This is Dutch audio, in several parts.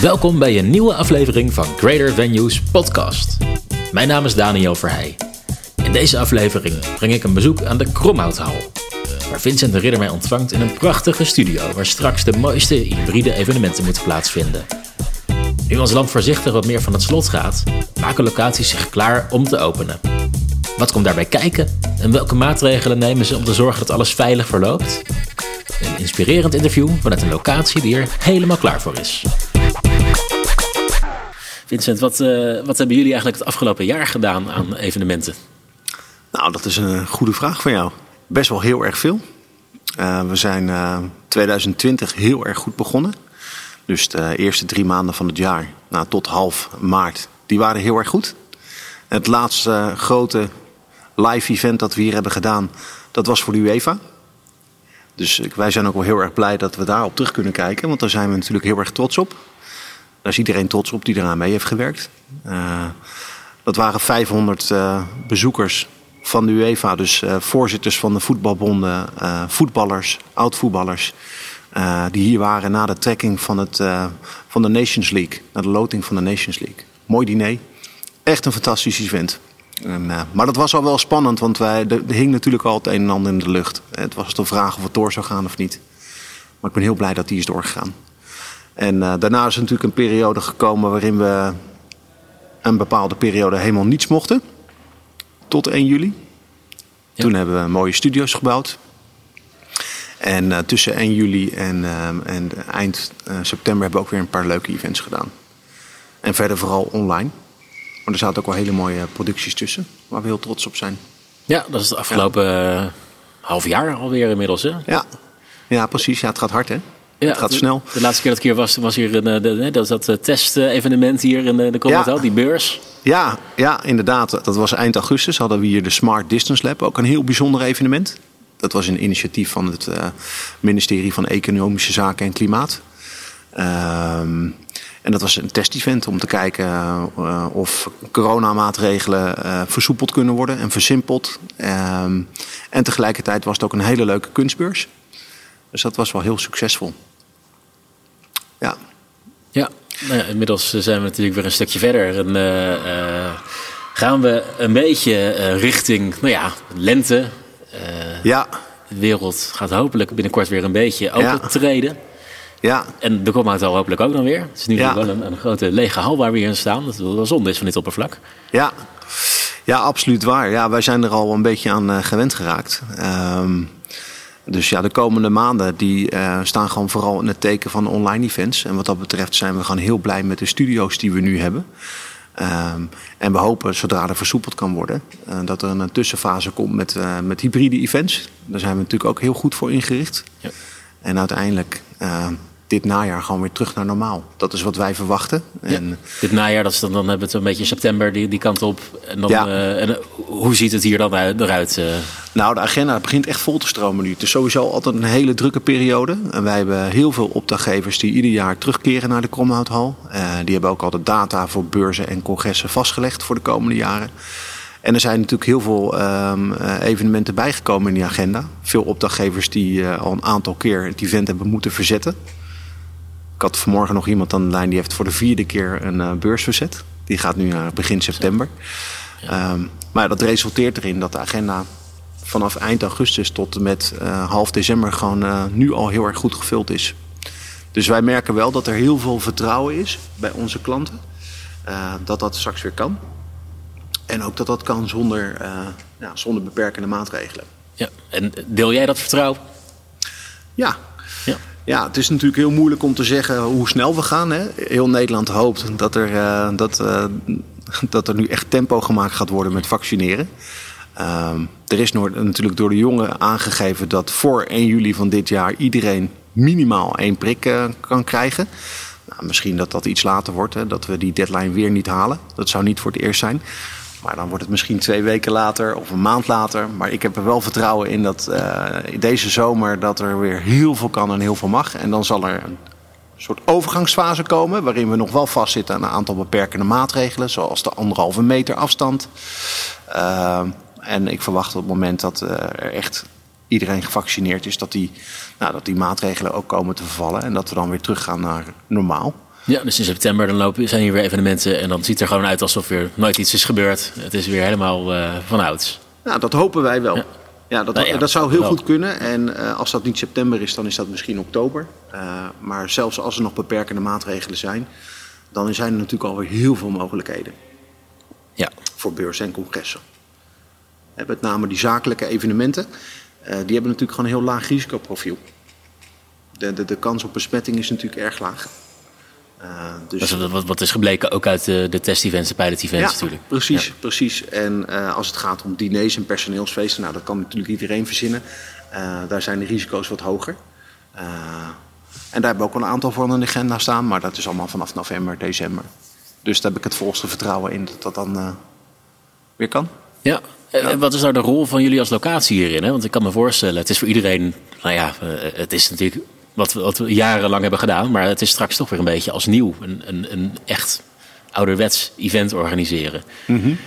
Welkom bij een nieuwe aflevering van Greater Venues Podcast. Mijn naam is Daniel Verheij. In deze aflevering breng ik een bezoek aan de Kromhouthal, waar Vincent de Ridder mij ontvangt in een prachtige studio waar straks de mooiste hybride evenementen moeten plaatsvinden. Nu ons land voorzichtig wat meer van het slot gaat, maken locaties zich klaar om te openen. Wat komt daarbij kijken en welke maatregelen nemen ze om te zorgen dat alles veilig verloopt? Een inspirerend interview vanuit een locatie die er helemaal klaar voor is. Vincent, wat, uh, wat hebben jullie eigenlijk het afgelopen jaar gedaan aan evenementen? Nou, dat is een goede vraag van jou. Best wel heel erg veel. Uh, we zijn uh, 2020 heel erg goed begonnen. Dus de eerste drie maanden van het jaar, nou, tot half maart, die waren heel erg goed. Het laatste grote live event dat we hier hebben gedaan, dat was voor de UEFA. Dus wij zijn ook wel heel erg blij dat we daarop terug kunnen kijken. Want daar zijn we natuurlijk heel erg trots op. Daar is iedereen trots op die eraan mee heeft gewerkt. Uh, dat waren 500 uh, bezoekers van de UEFA. Dus uh, voorzitters van de voetbalbonden, voetballers, oud-voetballers. die hier waren na de trekking van, het, van de Nations League. Na de loting van de Nations League. Mooi diner. Echt een fantastisch event. En, maar dat was al wel spannend, want wij, er hing natuurlijk al het een en ander in de lucht. Het was de vraag of het door zou gaan of niet. Maar ik ben heel blij dat die is doorgegaan. En uh, daarna is er natuurlijk een periode gekomen waarin we een bepaalde periode helemaal niets mochten. Tot 1 juli. Ja. Toen hebben we mooie studio's gebouwd. En uh, tussen 1 juli en, en eind september hebben we ook weer een paar leuke events gedaan. En verder vooral online. Maar er zaten ook wel hele mooie producties tussen, waar we heel trots op zijn. Ja, dat is het afgelopen ja. half jaar alweer inmiddels, hè? Ja, ja precies. Ja, het gaat hard, hè? Ja, het gaat de, snel. De laatste keer dat ik hier was, was hier een, de, dat, dat testevenement hier in de, de Commonwealth, ja. die beurs. Ja, ja, inderdaad. Dat was eind augustus. Hadden we hier de Smart Distance Lab, ook een heel bijzonder evenement. Dat was een initiatief van het uh, ministerie van Economische Zaken en Klimaat. Um, en dat was een testevent om te kijken uh, of coronamaatregelen uh, versoepeld kunnen worden en versimpeld. Um, en tegelijkertijd was het ook een hele leuke kunstbeurs. Dus dat was wel heel succesvol. Ja. Ja, nou ja inmiddels zijn we natuurlijk weer een stukje verder. En uh, gaan we een beetje richting, nou ja, lente. ja. De wereld gaat hopelijk binnenkort weer een beetje open Ja. treden. Ja, En de komt al hopelijk ook dan weer. Het is nu Ja. wel een, een grote lege hal waar we hier in staan. Dat wel zonde is van dit oppervlak. ja. ja, absoluut waar. Ja, wij zijn er al een beetje aan gewend geraakt. Um, dus ja, de komende maanden die, uh, staan gewoon vooral in het teken van online events. En wat dat betreft zijn we gewoon heel blij met de studio's die we nu hebben. Um, en we hopen, zodra er versoepeld kan worden, uh, dat er een tussenfase komt met, uh, met hybride events. Daar zijn we natuurlijk ook heel goed voor ingericht. Ja. En uiteindelijk uh, dit najaar gewoon weer terug naar normaal. Dat is wat wij verwachten. En. Dit najaar, dat is dan, dan hebben we het een beetje september die, die kant op. En, dan, Ja. eh, en eh, hoe ziet het hier dan uit, eruit? eh? Nou, de agenda begint echt vol te stromen nu. Het is sowieso altijd een hele drukke periode. En wij hebben heel veel opdrachtgevers die ieder jaar terugkeren naar de Kromhouthal. Uh, die hebben ook al de data voor beurzen en congressen vastgelegd voor de komende jaren. En er zijn natuurlijk heel veel um, evenementen bijgekomen in die agenda. Veel opdrachtgevers die uh, al een aantal keer het event hebben moeten verzetten. Ik had vanmorgen nog iemand aan de lijn die heeft voor de vierde keer een uh, beurs verzet. Die gaat nu naar begin september. Ja. Um, maar dat resulteert erin dat de agenda vanaf eind augustus tot en met uh, half december gewoon uh, nu al heel erg goed gevuld is. Dus wij merken wel dat er heel veel vertrouwen is bij onze klanten. Uh, dat dat straks weer kan. En ook dat dat kan zonder, ja, zonder beperkende maatregelen. Ja, en deel jij dat vertrouwen? Ja. Ja. Het is natuurlijk heel moeilijk om te zeggen hoe snel we gaan. Hè? Heel Nederland hoopt dat er, uh, dat, uh, dat er nu echt tempo gemaakt gaat worden met vaccineren. Uh, er is natuurlijk door de jongen aangegeven dat voor 1 juli van dit jaar iedereen minimaal één prik uh, kan krijgen. Nou, misschien dat dat iets later wordt, hè, dat we die deadline weer niet halen. Dat zou niet voor het eerst zijn. Maar dan wordt het misschien twee weken later of een maand later. Maar ik heb er wel vertrouwen in dat uh, deze zomer dat er weer heel veel kan en heel veel mag. En dan zal er een soort overgangsfase komen. Waarin we nog wel vastzitten aan een aantal beperkende maatregelen. Zoals de anderhalve meter afstand. Uh, en ik verwacht op het moment dat uh, er echt iedereen gevaccineerd is. Dat die, nou, dat die maatregelen ook komen te vervallen. En dat we dan weer teruggaan naar normaal. Ja, dus in september dan lopen, zijn hier weer evenementen en dan ziet het er gewoon uit alsof er nooit iets is gebeurd. Het is weer helemaal uh, van ouds. Nou, dat hopen wij wel. Ja. dat, nou dat zou heel goed kunnen. En uh, als dat niet september is, dan is dat misschien oktober. Uh, maar zelfs als er nog beperkende maatregelen zijn, dan zijn er natuurlijk alweer heel veel mogelijkheden. Ja. Voor beurzen en congressen. met name die zakelijke evenementen, die hebben natuurlijk gewoon een heel laag risicoprofiel. De, de, de kans op besmetting is natuurlijk erg laag. Uh, dus... wat, wat, is gebleken ook uit de, de test-events, de pilot-events ja, natuurlijk. Precies, ja. precies. En uh, als het gaat om diners en personeelsfeesten, nou, dat kan natuurlijk iedereen verzinnen. Uh, daar zijn de risico's wat hoger. en daar hebben we ook een aantal voor aan de agenda staan, maar dat is allemaal vanaf november, december. Dus daar heb ik het volste vertrouwen in dat dat dan weer kan. Ja, en wat is nou de rol van jullie als locatie hierin? Hè? Want ik kan me voorstellen, het is voor iedereen, nou ja, het is natuurlijk wat, wat we jarenlang hebben gedaan. Maar het is straks toch weer een beetje als nieuw. Een, een, een echt ouderwets event organiseren. Mm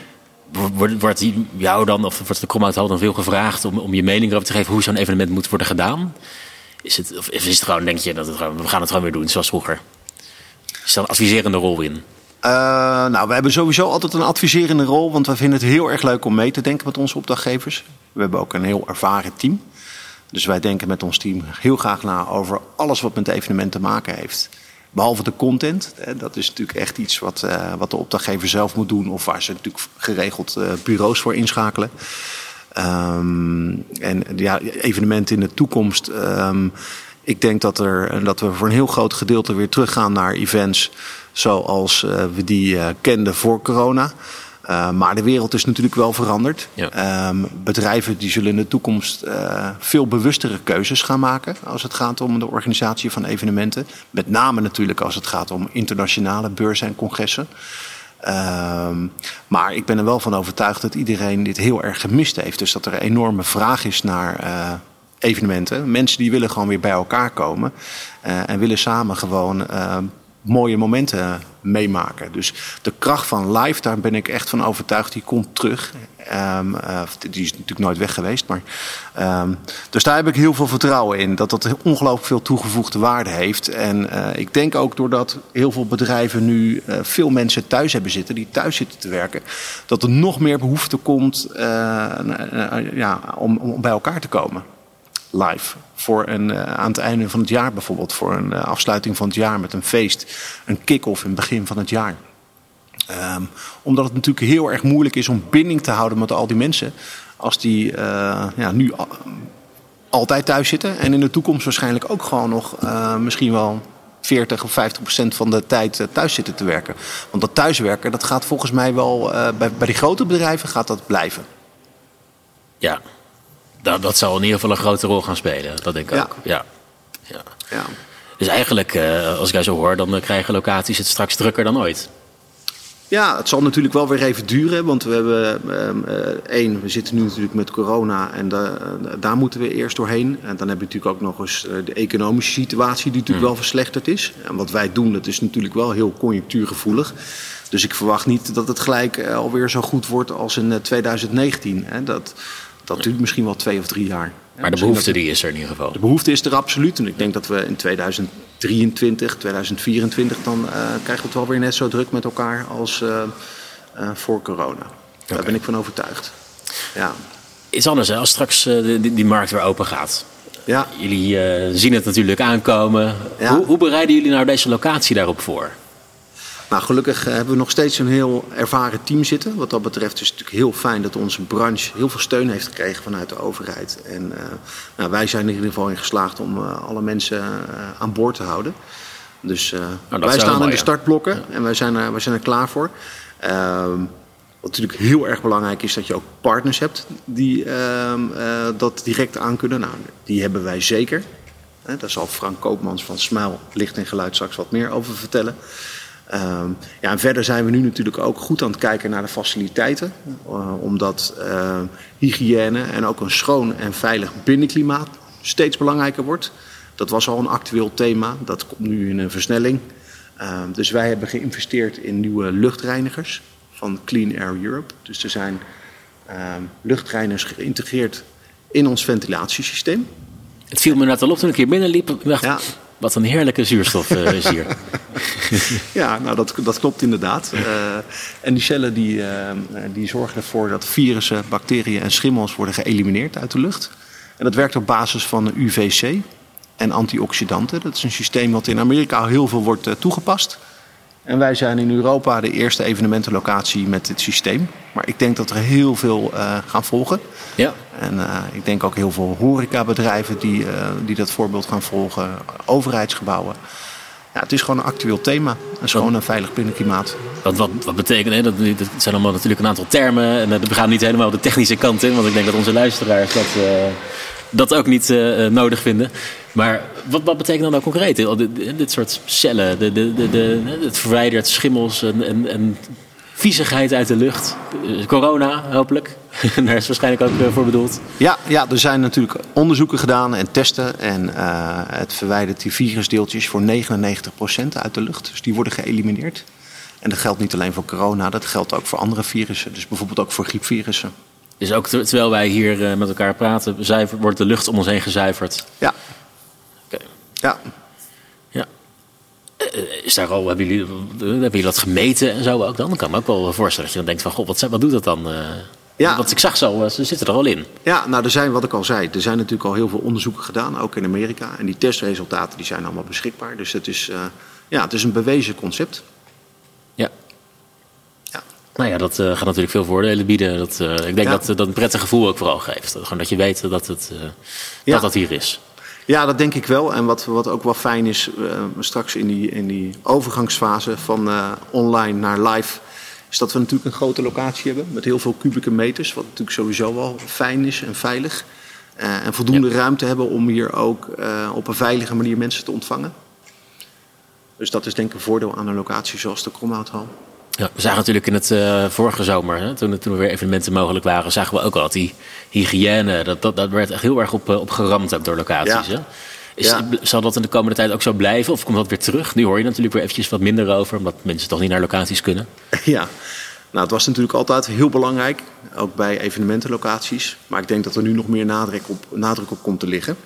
Wordt, wordt jou dan, of wordt de Kromhouthal dan veel gevraagd om, om je mening erover te geven hoe zo'n evenement moet worden gedaan? Is het, of is het gewoon, denk je, dat het we gaan het gewoon weer doen zoals vroeger? Is dat een adviserende rol in? Uh, nou, we hebben sowieso altijd een adviserende rol, want we vinden het heel erg leuk om mee te denken met onze opdrachtgevers. We hebben ook een heel ervaren team. Dus wij denken met ons team heel graag na over alles wat met evenement te maken heeft. Behalve de content. Dat is natuurlijk echt iets wat, uh, wat de opdrachtgever zelf moet doen. Of waar ze natuurlijk geregeld uh, bureaus voor inschakelen. Um, en ja, evenementen in de toekomst. Um, ik denk dat, er, dat we voor een heel groot gedeelte weer teruggaan naar events zoals uh, we die kenden voor corona. Uh, maar de wereld is natuurlijk wel veranderd. Ja. Um, bedrijven die zullen in de toekomst uh, veel bewustere keuzes gaan maken als het gaat om de organisatie van evenementen. Met name natuurlijk als het gaat om internationale beurzen en congressen. Um, maar ik ben er wel van overtuigd dat iedereen dit heel erg gemist heeft. Dus dat er een enorme vraag is naar uh, evenementen. Mensen die willen gewoon weer bij elkaar komen en willen samen gewoon mooie momenten meemaken. Dus de kracht van live, daar ben ik echt van overtuigd, die komt terug. Um, uh, die is natuurlijk nooit weg geweest. Maar, um, dus daar heb ik heel veel vertrouwen in. Dat dat ongelooflijk veel toegevoegde waarde heeft. En uh, ik denk ook doordat heel veel bedrijven nu uh, veel mensen thuis hebben zitten, die thuis zitten te werken, dat er nog meer behoefte komt ja, om, om bij elkaar te komen live. Voor een, uh, aan het einde van het jaar bijvoorbeeld. Voor een uh, afsluiting van het jaar met een feest. Een kick-off in het begin van het jaar. Um, omdat het natuurlijk heel erg moeilijk is om binding te houden met al die mensen. Als die uh, ja, nu altijd thuis zitten. En in de toekomst waarschijnlijk ook gewoon nog misschien wel 40 of 50 procent van de tijd thuis zitten te werken. Want dat thuiswerken, dat gaat volgens mij wel bij, bij die grote bedrijven gaat dat blijven. Ja, dat, dat zal in ieder geval een grote rol gaan spelen. Dat denk ik ja. ook. Ja. Ja. ja. Dus eigenlijk, uh, als ik jou zo hoor, dan uh, krijgen locaties het straks drukker dan ooit. Ja, het zal natuurlijk wel weer even duren. Want we hebben uh, één, we zitten nu natuurlijk met corona en da daar moeten we eerst doorheen. En dan heb je natuurlijk ook nog eens de economische situatie die natuurlijk mm. wel verslechterd is. En wat wij doen, dat is natuurlijk wel heel conjunctuurgevoelig. Dus ik verwacht niet dat het gelijk alweer zo goed wordt als in 2019. Hè. Dat, dat duurt misschien wel twee of drie jaar. Maar de behoefte die is er in ieder geval. De behoefte is er absoluut. En ik denk dat we in 2023, 2024, dan uh, krijgen we het wel weer net zo druk met elkaar als uh, uh, voor corona. Okay. Daar ben ik van overtuigd. Ja. Iets anders, hè? als straks die, die, markt weer open gaat. Ja. Jullie zien het natuurlijk aankomen. Ja. Hoe, hoe bereiden jullie nou deze locatie daarop voor? Nou, gelukkig hebben we nog steeds een heel ervaren team zitten. Wat dat betreft is het natuurlijk heel fijn dat onze branche heel veel steun heeft gekregen vanuit de overheid. En uh, nou, wij zijn er in ieder geval in geslaagd om uh, alle mensen uh, aan boord te houden. Dus nou, wij staan in de startblokken ja. en wij zijn, er, wij zijn er klaar voor. Ehm, wat natuurlijk heel erg belangrijk is dat je ook partners hebt die ehm, dat direct aankunnen. Nou, die hebben wij zeker. Daar zal Frank Koopmans van Smijl Licht en Geluid straks wat meer over vertellen. Um, ja, en verder zijn we nu natuurlijk ook goed aan het kijken naar de faciliteiten. Uh, omdat uh, hygiëne en ook een schoon en veilig binnenklimaat steeds belangrijker wordt. Dat was al een actueel thema, dat komt nu in een versnelling. Uh, dus wij hebben geïnvesteerd in nieuwe luchtreinigers van Clean Air Europe. Dus er zijn ehm, luchtreinigers geïntegreerd in ons ventilatiesysteem. Het viel me net al op toen ik hier binnenliep. Dacht, ja. Wat een heerlijke zuurstof is hier. ja, nou dat, dat klopt inderdaad. en die cellen die, die zorgen ervoor dat virussen, bacteriën en schimmels worden geëlimineerd uit de lucht. En dat werkt op basis van UVC en antioxidanten. Dat is een systeem wat in Amerika heel veel wordt toegepast. En wij zijn in Europa de eerste evenementenlocatie met dit systeem. Maar ik denk dat er heel veel uh, gaan volgen. Ja. En uh, ik denk ook heel veel horecabedrijven die, uh, die dat voorbeeld gaan volgen. Overheidsgebouwen. Ja, het is gewoon een actueel thema. Een schoon en veilig binnenklimaat. Wat, wat, wat betekent hè? Dat, dat zijn allemaal natuurlijk een aantal termen. En we gaan niet helemaal de technische kant in. Want ik denk dat onze luisteraars dat, dat ook niet nodig vinden. Maar wat, wat betekent dan nou concreet? Dit, dit soort cellen, de, de, de, de, het verwijdert schimmels en, en, en viezigheid uit de lucht. Eh, corona, hopelijk. Daar is waarschijnlijk ook eh, voor bedoeld. Ja, ja, er zijn natuurlijk onderzoeken gedaan en testen. En uh, het verwijdert die virusdeeltjes voor 99% uit de lucht. Dus die worden geëlimineerd. En dat geldt niet alleen voor corona, dat geldt ook voor andere virussen. Dus bijvoorbeeld ook voor griepvirussen. Dus ook terwijl wij hier met elkaar praten, wordt de lucht om ons heen gezuiverd. Ja, ja. Ja. Eh, is daar al, hebben jullie, hebben jullie dat gemeten en zo ook dan? Dan kan ik me ook wel voorstellen dat je dan denkt van, god, wat, wat doet dat dan? Uh, ja. Want ik zag zo, ze zitten er al in. Ja, nou, er zijn, wat ik al zei, er zijn natuurlijk al heel veel onderzoeken gedaan, ook in Amerika. En die testresultaten die zijn allemaal beschikbaar. Dus het is, uh, ja, het is een bewezen concept. Ja. ja. Nou ja, dat uh, gaat natuurlijk veel voordelen bieden. Dat, ik denk dat dat een prettig gevoel ook vooral geeft. Gewoon dat je weet dat het, dat, dat hier is. Ja, dat denk ik wel. En wat, wat ook wel fijn is, uh, straks in die, in die overgangsfase van uh, online naar live, is dat we natuurlijk een grote locatie hebben met heel veel kubieke meters. Wat natuurlijk sowieso wel fijn is en veilig. Uh, en voldoende ja. ruimte hebben om hier ook op een veilige manier mensen te ontvangen. Dus dat is denk ik een voordeel aan een locatie zoals de Kromhouthal. Ja, we zagen natuurlijk in het uh, vorige zomer, hè, toen, toen er weer evenementen mogelijk waren, zagen we ook al dat die hygiëne, dat, dat, dat werd echt heel erg op, op geramd door locaties. Ja. Hè? Is, ja. Zal dat in de komende tijd ook zo blijven of komt dat weer terug? Nu hoor je natuurlijk weer eventjes wat minder over, omdat mensen toch niet naar locaties kunnen. Ja, nou, het was natuurlijk altijd heel belangrijk, ook bij evenementenlocaties. Maar ik denk dat er nu nog meer nadruk op, nadruk op komt te liggen.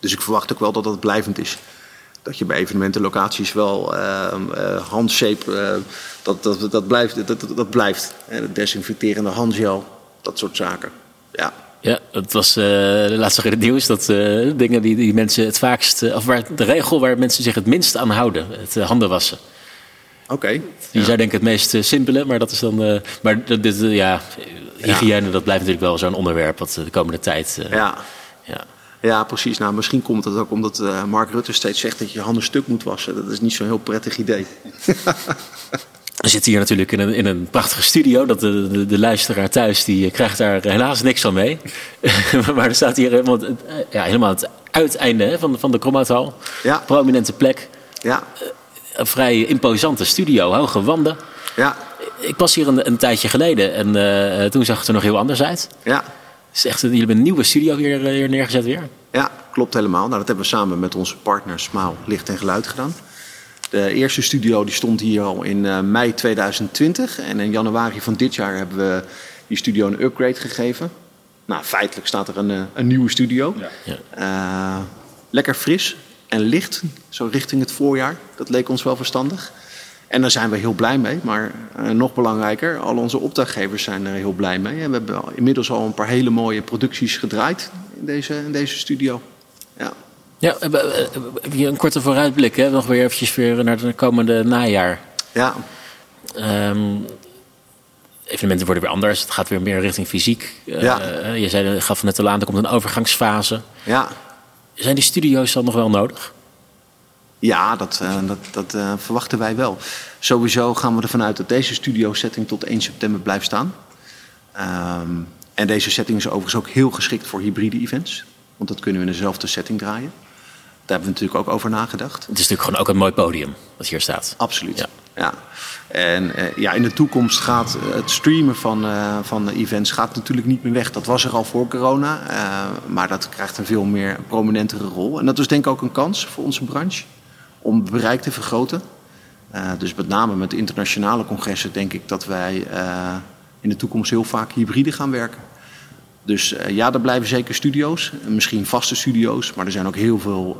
Dus ik verwacht ook wel dat dat blijvend is dat je bij evenementenlocaties wel uh, uh, handshape, uh, dat, dat, dat blijft. Dat, dat, dat blijft. En desinfecterende handgel, dat soort zaken. Ja. Ja, het was uh, laatst in het nieuws dat dingen die, die mensen het vaakst, of waar, de regel waar mensen zich het minst aan houden, het handen wassen. Oké. Okay, die ja. zou denk ik het meest simpele, maar dat is dan. maar dit, ja, hygiëne, ja. dat blijft natuurlijk wel zo'n onderwerp wat de komende tijd. ja. ja. Ja, precies. Nou, misschien komt het ook omdat uh, Mark Rutte steeds zegt dat je je handen stuk moet wassen. Dat is niet zo'n heel prettig idee. We zitten hier natuurlijk in een, in een prachtige studio. Dat de, de, de, luisteraar thuis die krijgt daar helaas niks van mee. maar er staat hier helemaal, ja, helemaal het uiteinde hè, van, van de Kromhouthal. Ja. Prominente plek. Ja. Een vrij imposante studio, hoge wanden. Ja. Ik was hier een, een tijdje geleden en uh, toen zag het er nog heel anders uit. Ja. Is echt, jullie hebben een nieuwe studio hier, hier neergezet weer? Ja, klopt helemaal. Nou, dat hebben we samen met onze partner Smaal Licht en Geluid gedaan. De eerste studio die stond hier al in uh, mei 2020. En in januari van dit jaar hebben we die studio een upgrade gegeven. Nou, feitelijk staat er een, uh, een nieuwe studio. Ja. Uh, lekker fris en licht, zo richting het voorjaar. Dat leek ons wel verstandig. En daar zijn we heel blij mee. Maar uh, nog belangrijker, al onze opdrachtgevers zijn er heel blij mee. En we hebben inmiddels al een paar hele mooie producties gedraaid in deze, in deze studio. Ja. Ja, een korte vooruitblik, hè? nog weer eventjes weer naar het komende najaar. Ja. Um, evenementen worden weer anders. Het gaat weer meer richting fysiek. Ja. Uh, je zei, gaf net al aan, er komt een overgangsfase. Ja. Zijn die studio's dan nog wel nodig? Ja, dat, uh, dat, dat uh, verwachten wij wel. Sowieso gaan we ervan uit dat deze studio-setting tot 1 september blijft staan. Um, en deze setting is overigens ook heel geschikt voor hybride events. Want dat kunnen we in dezelfde setting draaien. Daar hebben we natuurlijk ook over nagedacht. Het is natuurlijk gewoon ook een mooi podium wat hier staat. Absoluut. Ja. ja. En uh, ja, in de toekomst gaat het streamen van, uh, van events gaat natuurlijk niet meer weg. Dat was er al voor corona, uh, maar dat krijgt een veel meer prominentere rol. En dat is denk ik ook een kans voor onze branche om het bereik te vergroten. Uh, dus met name met internationale congressen denk ik dat wij uh, in de toekomst heel vaak hybride gaan werken. Dus uh, ja, er blijven zeker studio's, misschien vaste studio's, maar er zijn ook heel veel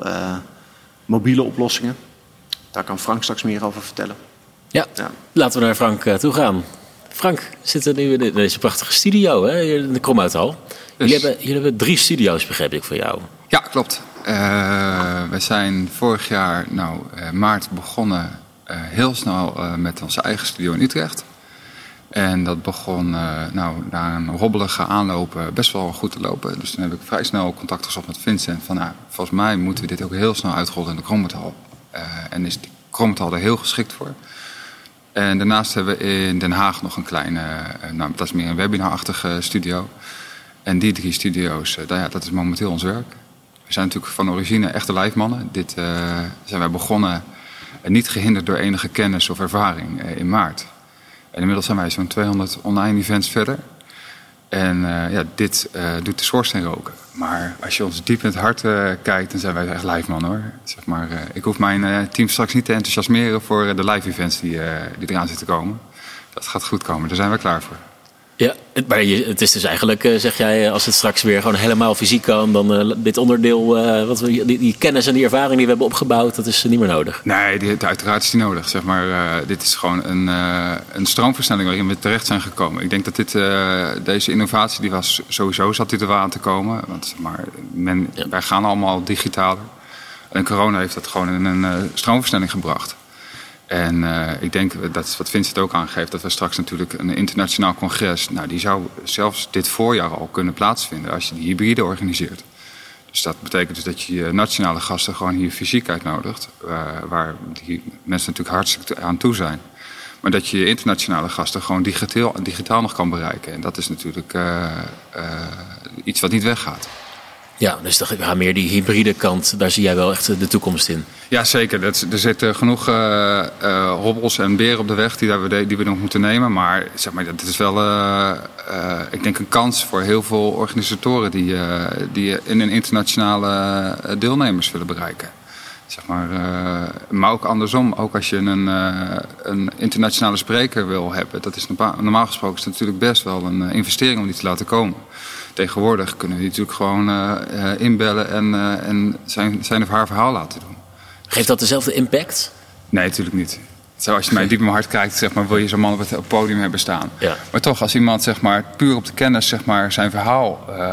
mobiele oplossingen. Daar kan Frank straks meer over vertellen. Ja, ja. laten we naar Frank toe gaan. Frank, zitten nu in deze prachtige studio, hè, in de Kromhouthal. Dus. Jullie, hebben, jullie hebben drie studio's, begreep ik, voor jou. Ja, klopt. Uh, we zijn vorig jaar, nou, uh, maart begonnen uh, heel snel met onze eigen studio in Utrecht. En dat begon nou, na een robbelige aanlopen best wel goed te lopen. Dus toen heb ik vrij snel contact gezocht met Vincent. Van, nou, volgens mij moeten we dit ook heel snel uitrollen in de Krommetal. en is die Krommetal er heel geschikt voor. En daarnaast hebben we in Den Haag nog een kleine, nou, dat is meer een webinarachtige studio. En die drie studio's, ja, dat is momenteel ons werk. We zijn natuurlijk van origine echte lijfmannen. Dit uh, zijn wij begonnen uh, niet gehinderd door enige kennis of ervaring uh, in maart. En inmiddels zijn wij zo'n 200 online events verder. En ja, dit doet de schoorsteen roken. Maar als je ons diep in het hart kijkt, dan zijn wij echt lijfmannen hoor. Zeg maar, ik hoef mijn team straks niet te enthousiasmeren voor de live events die, die eraan zitten komen. Dat gaat goed komen, daar zijn we klaar voor. Ja, maar het is dus eigenlijk, eh, zeg jij, als het straks weer gewoon helemaal fysiek kan, dan uh, dit onderdeel, uh, wat we, die, die, kennis en die ervaring die we hebben opgebouwd, dat is niet meer nodig. Nee, die, uiteraard is die nodig. Zeg maar, dit is gewoon een, een stroomversnelling waarin we terecht zijn gekomen. Ik denk dat dit, deze innovatie, die was sowieso zat dit er wel aan te komen. Want zeg maar, men, wij gaan allemaal digitaler. En corona heeft dat gewoon in een stroomversnelling gebracht. En uh, ik denk, dat wat Vincent ook aangeeft, dat we straks natuurlijk een internationaal congres, nou die zou zelfs dit voorjaar al kunnen plaatsvinden als je die hybride organiseert. Dus dat betekent dus dat je nationale gasten gewoon hier fysiek uitnodigt, uh, waar die mensen natuurlijk hartstikke aan toe zijn. Maar dat je je internationale gasten gewoon digitaal, digitaal nog kan bereiken. En dat is natuurlijk uh, iets wat niet weggaat. Ja, dus ja, meer die hybride kant, daar zie jij wel echt de toekomst in. Ja, zeker. Dat, er zitten genoeg uh, hobbels en beren op de weg die, we, die we nog moeten nemen. Maar, zeg maar dat is wel, ik denk, een kans voor heel veel organisatoren die, die in een internationale deelnemers willen bereiken. Zeg maar, maar ook andersom, ook als je een, een internationale spreker wil hebben. Dat is normaal gesproken is natuurlijk best wel een investering om die te laten komen. Tegenwoordig kunnen we natuurlijk gewoon uh, inbellen en, uh, en zijn, zijn of haar verhaal laten doen. Geeft dat dezelfde impact? Nee, natuurlijk niet. Zo, als je mij diep in mijn hart kijkt, zeg maar, wil je zo'n man op het podium hebben staan. Ja. Maar toch, als iemand zeg maar, puur op de kennis zeg maar, zijn verhaal uh,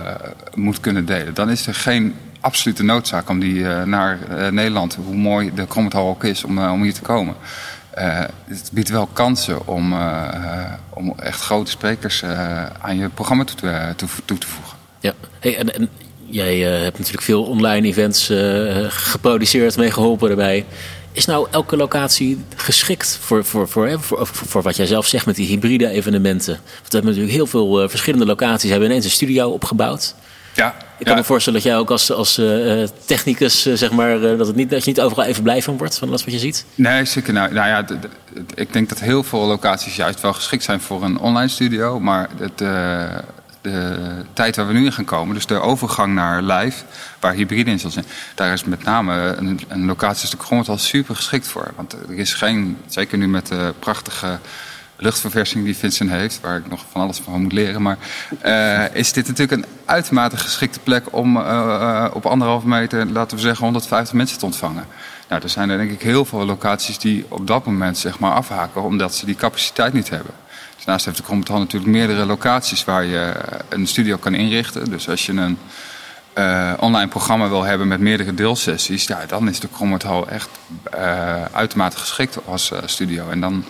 moet kunnen delen, dan is er geen absolute noodzaak om die naar Nederland, hoe mooi de Krommetal ook is, om, om hier te komen. Uh, het biedt wel kansen om, uh, om echt grote sprekers uh, aan je programma toe te, voegen. Ja, en, jij hebt natuurlijk veel online events geproduceerd, meegeholpen erbij. Is nou elke locatie geschikt voor, voor, voor, voor, voor, wat jij zelf zegt met die hybride evenementen? Want we hebben natuurlijk heel veel verschillende locaties, hebben ineens een studio opgebouwd. Ja, ik kan me voorstellen dat jij ook als, als uh, technicus, uh, zeg maar, uh, dat, het niet, dat je niet overal even blij van wordt, van dat wat je ziet? Nee, zeker. Nou, nou ja, ik denk dat heel veel locaties juist wel geschikt zijn voor een online studio. Maar het, de tijd waar we nu in gaan komen, dus de overgang naar live, waar hybride in zal zijn, daar is met name een, een locatie als de grond al super geschikt voor. Want er is geen, zeker nu met de prachtige luchtverversing die Vincent heeft, waar ik nog van alles van moet leren. Maar uh, is dit natuurlijk een uitermate geschikte plek om uh, op anderhalve meter, laten we zeggen, 150 mensen te ontvangen. Nou, er zijn er denk ik heel veel locaties die op dat moment zeg maar afhaken, omdat ze die capaciteit niet hebben. Daarnaast heeft de Krommetal natuurlijk meerdere locaties waar je een studio kan inrichten. Dus als je een uh, online programma wil hebben met meerdere deelsessies, ja, dan is de Krommerthal echt uh, uitermate geschikt als uh, studio. En dan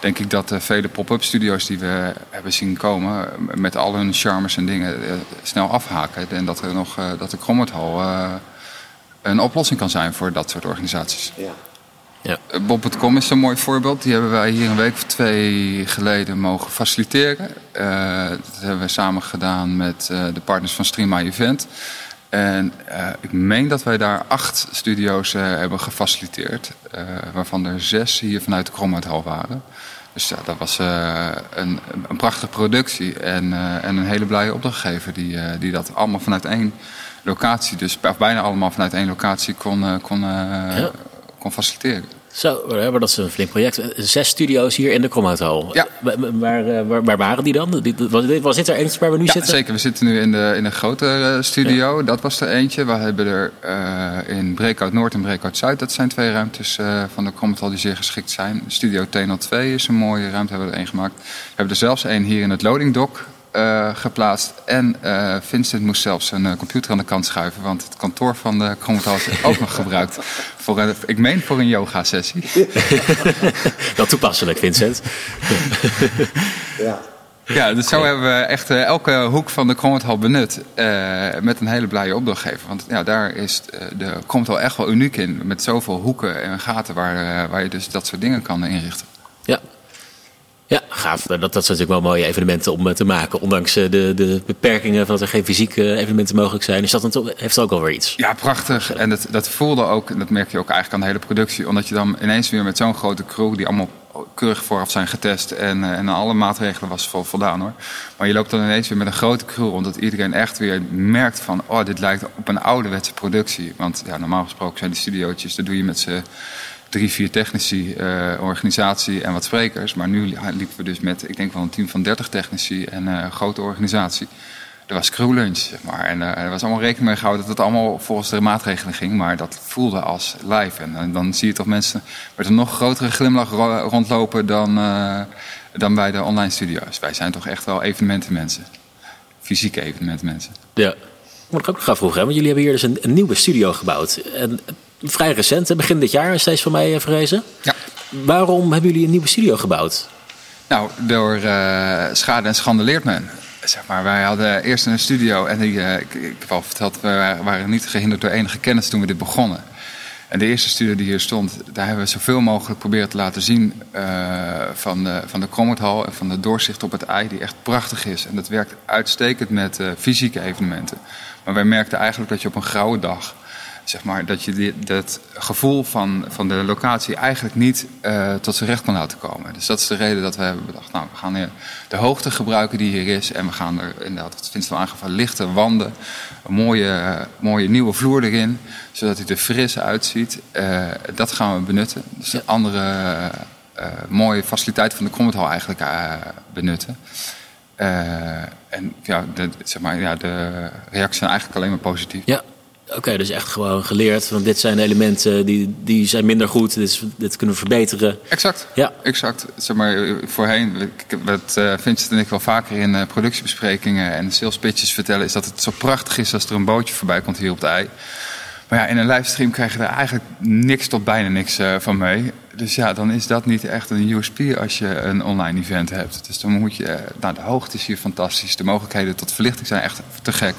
denk ik dat de vele pop-up studio's die we hebben zien komen, met al hun charmes en dingen, snel afhaken. En dat, er nog, dat de Krommerthal een oplossing kan zijn voor dat soort organisaties. Ja. Ja. Bob.com is een mooi voorbeeld. Die hebben wij hier een week of twee geleden mogen faciliteren. dat hebben we samen gedaan met de partners van Stream My Event. En uh, ik meen dat wij daar acht studio's uh, hebben gefaciliteerd. Uh, waarvan er zes hier vanuit de Kromhouthal waren. Dus ja, dat was een, een prachtige productie. En, en een hele blije opdrachtgever die, die dat allemaal vanuit één locatie, dus bijna allemaal vanuit één locatie kon, kon, ja. kon faciliteren. Zo, dat is een flink project. Zes studio's hier in de Kromhouthal. Ja. Waar, eh, waar, waar, waren die dan? Was, was dit er eentje waar we nu ja, zitten? zeker. We zitten nu in de, in een grote eh, studio. Dat was er eentje. We hebben er uh, in Breakout Noord en Breakout Zuid. Dat zijn twee ruimtes uh, van de Kromhouthal die zeer geschikt zijn. Studio T02 is een mooie ruimte, hebben we er één gemaakt. We hebben er zelfs één hier in het loading dock uh, geplaatst. En uh, Vincent moest zelfs een uh, computer aan de kant schuiven, want het kantoor van de Krommetal is ook nog gebruikt. Voor een, ik meen voor een yoga-sessie. Wel toepasselijk, Vincent. ja. Ja, dus zo hebben we echt elke hoek van de Krommetal benut. met een hele blije opdrachtgever. Want ja, daar is de Krommetal echt wel uniek in. Met zoveel hoeken en gaten waar, waar je dus dat soort dingen kan inrichten. Ja, ja, gaaf. Dat, dat zijn natuurlijk wel mooie evenementen om te maken. Ondanks de, de beperkingen van dat er geen fysieke evenementen mogelijk zijn. Is dat een, heeft ook alweer iets. Ja, prachtig. En dat, dat voelde ook, en dat merk je ook eigenlijk aan de hele productie. Omdat je dan ineens weer met zo'n grote crew, die allemaal keurig vooraf zijn getest. En, en alle maatregelen was vol, voldaan hoor. Maar je loopt dan ineens weer met een grote crew rond. Dat iedereen echt weer merkt van, oh dit lijkt op een ouderwetse productie. Want ja, normaal gesproken zijn die studiootjes, dat doe je met z'n drie, vier technici, uh, organisatie en wat sprekers. Maar nu liepen we dus met, ik denk wel een team van 30 technici en uh, een grote organisatie. Er was crewlunch, zeg maar. En uh, er was allemaal rekening mee gehouden dat het allemaal volgens de maatregelen ging. Maar dat voelde als live. En dan zie je toch mensen met een nog grotere glimlach rondlopen dan, dan bij de online studio's. Wij zijn toch echt wel evenementenmensen. Fysieke evenementenmensen. Ja. Moet ik ook nog gaan vroegen, want jullie hebben hier dus een, een nieuwe studio gebouwd. En vrij recent, begin dit jaar steeds van mij verrezen. Ja. Waarom hebben jullie een nieuwe studio gebouwd? Nou, door uh, schade en schande leert men. Zeg maar, wij hadden eerst een studio en die, uh, ik, ik heb al verteld, we waren niet gehinderd door enige kennis toen we dit begonnen. En de eerste studio die hier stond, daar hebben we zoveel mogelijk proberen te laten zien uh, van de, van de en van de doorzicht op het ei, die echt prachtig is. En dat werkt uitstekend met fysieke evenementen. Maar wij merkten eigenlijk dat je op een grauwe dag zeg maar, dat je die, dat gevoel van, van de locatie eigenlijk niet uh, tot zijn recht kan laten komen. Dus dat is de reden dat we hebben bedacht, nou, we gaan de hoogte gebruiken die hier is. En we gaan er inderdaad, wat vindt wel aangevallen, lichte wanden, een mooie, mooie nieuwe vloer erin, zodat hij er fris uitziet. Uh, dat gaan we benutten. Dus de andere uh, mooie faciliteiten van de Krommerthal eigenlijk benutten. en ja, de, zeg maar, ja, de reacties zijn eigenlijk alleen maar positief. Ja. Oké, okay, dus echt gewoon geleerd van dit zijn elementen die, die zijn minder goed, dit, dit kunnen we verbeteren. Exact. Ja. Exact. Zeg maar, voorheen, wat uh, Vincent en ik wel vaker in uh, productiebesprekingen en sales pitches vertellen, is dat het zo prachtig is als er een bootje voorbij komt hier op het ei. Maar ja, in een livestream krijg je er eigenlijk niks tot bijna niks uh, van mee. Dus ja, dan is dat niet echt een USP als je een online event hebt. Dus dan moet je, nou de hoogte is hier fantastisch, de mogelijkheden tot verlichting zijn echt te gek.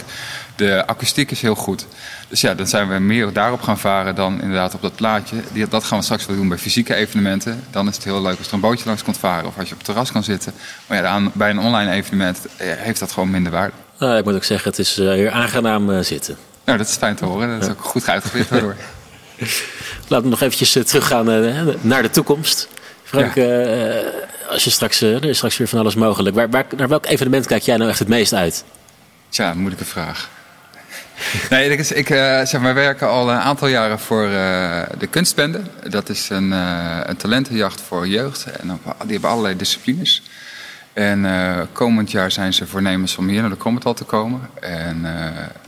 De akoestiek is heel goed. Dus ja, dan zijn we meer daarop gaan varen dan inderdaad op dat plaatje. Die, dat gaan we straks wel doen bij fysieke evenementen. Dan is het heel leuk als er een bootje langs komt varen of als je op het terras kan zitten. Maar ja, bij een online evenement heeft dat gewoon minder waarde. Nou, ik moet ook zeggen, het is uh, hier aangenaam uh, zitten. Nou, dat is fijn te horen. Dat is ook goed uitgelegd daardoor. Laten we nog eventjes teruggaan naar de toekomst. Frank, ja. als je straks, er is straks weer van alles mogelijk. Waar, waar, naar welk evenement kijk jij nou echt het meest uit? Tja, moeilijke vraag. Nee, ik, ik uh, zeg maar, werken al een aantal jaren voor uh, de Kunstbende. Dat is een, uh, een talentenjacht voor jeugd. En die hebben allerlei disciplines. En komend jaar zijn ze voornemens om hier naar de Cometal te komen. En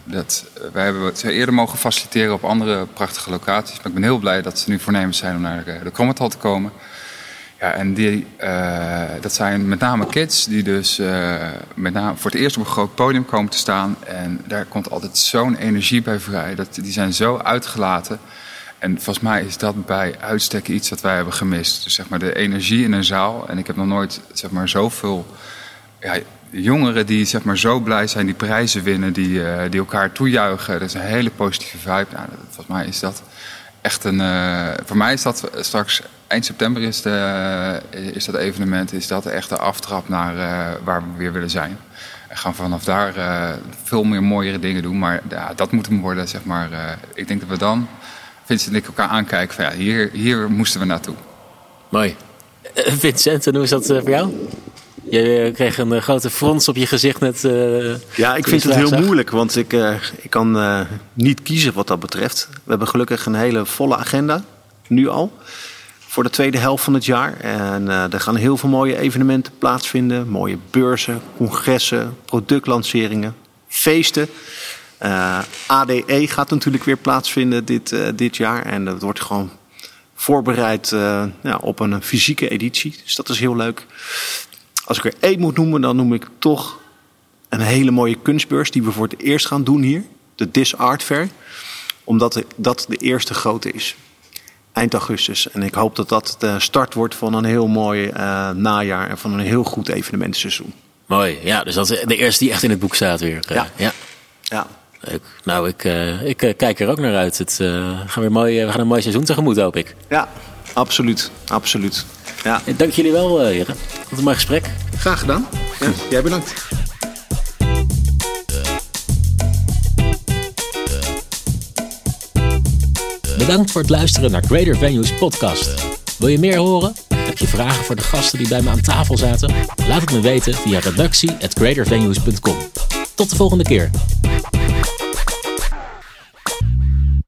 dat, wij hebben ze eerder mogen faciliteren op andere prachtige locaties. Maar ik ben heel blij dat ze nu voornemens zijn om naar de Cometal te komen. Ja, en die, uh, dat zijn met name kids die dus uh, met name voor het eerst op een groot podium komen te staan. En daar komt altijd zo'n energie bij vrij. Dat, die zijn zo uitgelaten. En volgens mij is dat bij uitstek iets wat wij hebben gemist. Dus zeg maar de energie in een zaal. En ik heb nog nooit zeg maar zoveel ja, jongeren die zeg maar zo blij zijn, die prijzen winnen, die, uh, die elkaar toejuichen. Dat is een hele positieve vibe. Nou, volgens mij is dat echt een. Voor mij is dat straks eind september is, de, is dat evenement, is dat echt de aftrap naar uh, waar we weer willen zijn. En gaan vanaf daar uh, veel meer mooiere dingen doen. Maar ja, dat moet hem worden, zeg maar. ik denk dat we dan, Vincent en ik, elkaar aankijken van ja, hier, hier moesten we naartoe. Mooi. Vincent, en hoe is dat voor jou? Je kreeg een grote frons op je gezicht net. Uh, ja, ik vind het heel zag. moeilijk, want ik, uh, ik kan uh, niet kiezen wat dat betreft. We hebben gelukkig een hele volle agenda, nu al. Voor de tweede helft van het jaar. En uh, er gaan heel veel mooie evenementen plaatsvinden. Mooie beurzen, congressen, productlanceringen, feesten. Uh, ADE gaat natuurlijk weer plaatsvinden dit, uh, dit jaar. En dat wordt gewoon voorbereid ja, op een fysieke editie. Dus dat is heel leuk. Als ik er één moet noemen, dan noem ik toch een hele mooie kunstbeurs die we voor het eerst gaan doen hier. De Dis Art Fair. Omdat dat de eerste grote is eind augustus. En ik hoop dat dat de start wordt van een heel mooi uh, najaar en van een heel goed evenementenseizoen. Mooi, ja, dus dat is de eerste die echt in het boek staat weer. Ja. ja. ja. Leuk. Nou, ik, uh, ik uh, kijk er ook naar uit. Het, gaan weer mooi, we gaan een mooi seizoen tegemoet, hoop ik. Ja, absoluut. absoluut. Ja. Dank jullie wel, heren. Wat een mooi gesprek. Graag gedaan. Ja, jij bedankt. Bedankt voor het luisteren naar Greater Venues podcast. Wil je meer horen? Heb je vragen voor de gasten die bij me aan tafel zaten? Laat het me weten via redactie@greatervenues.com. Tot de volgende keer.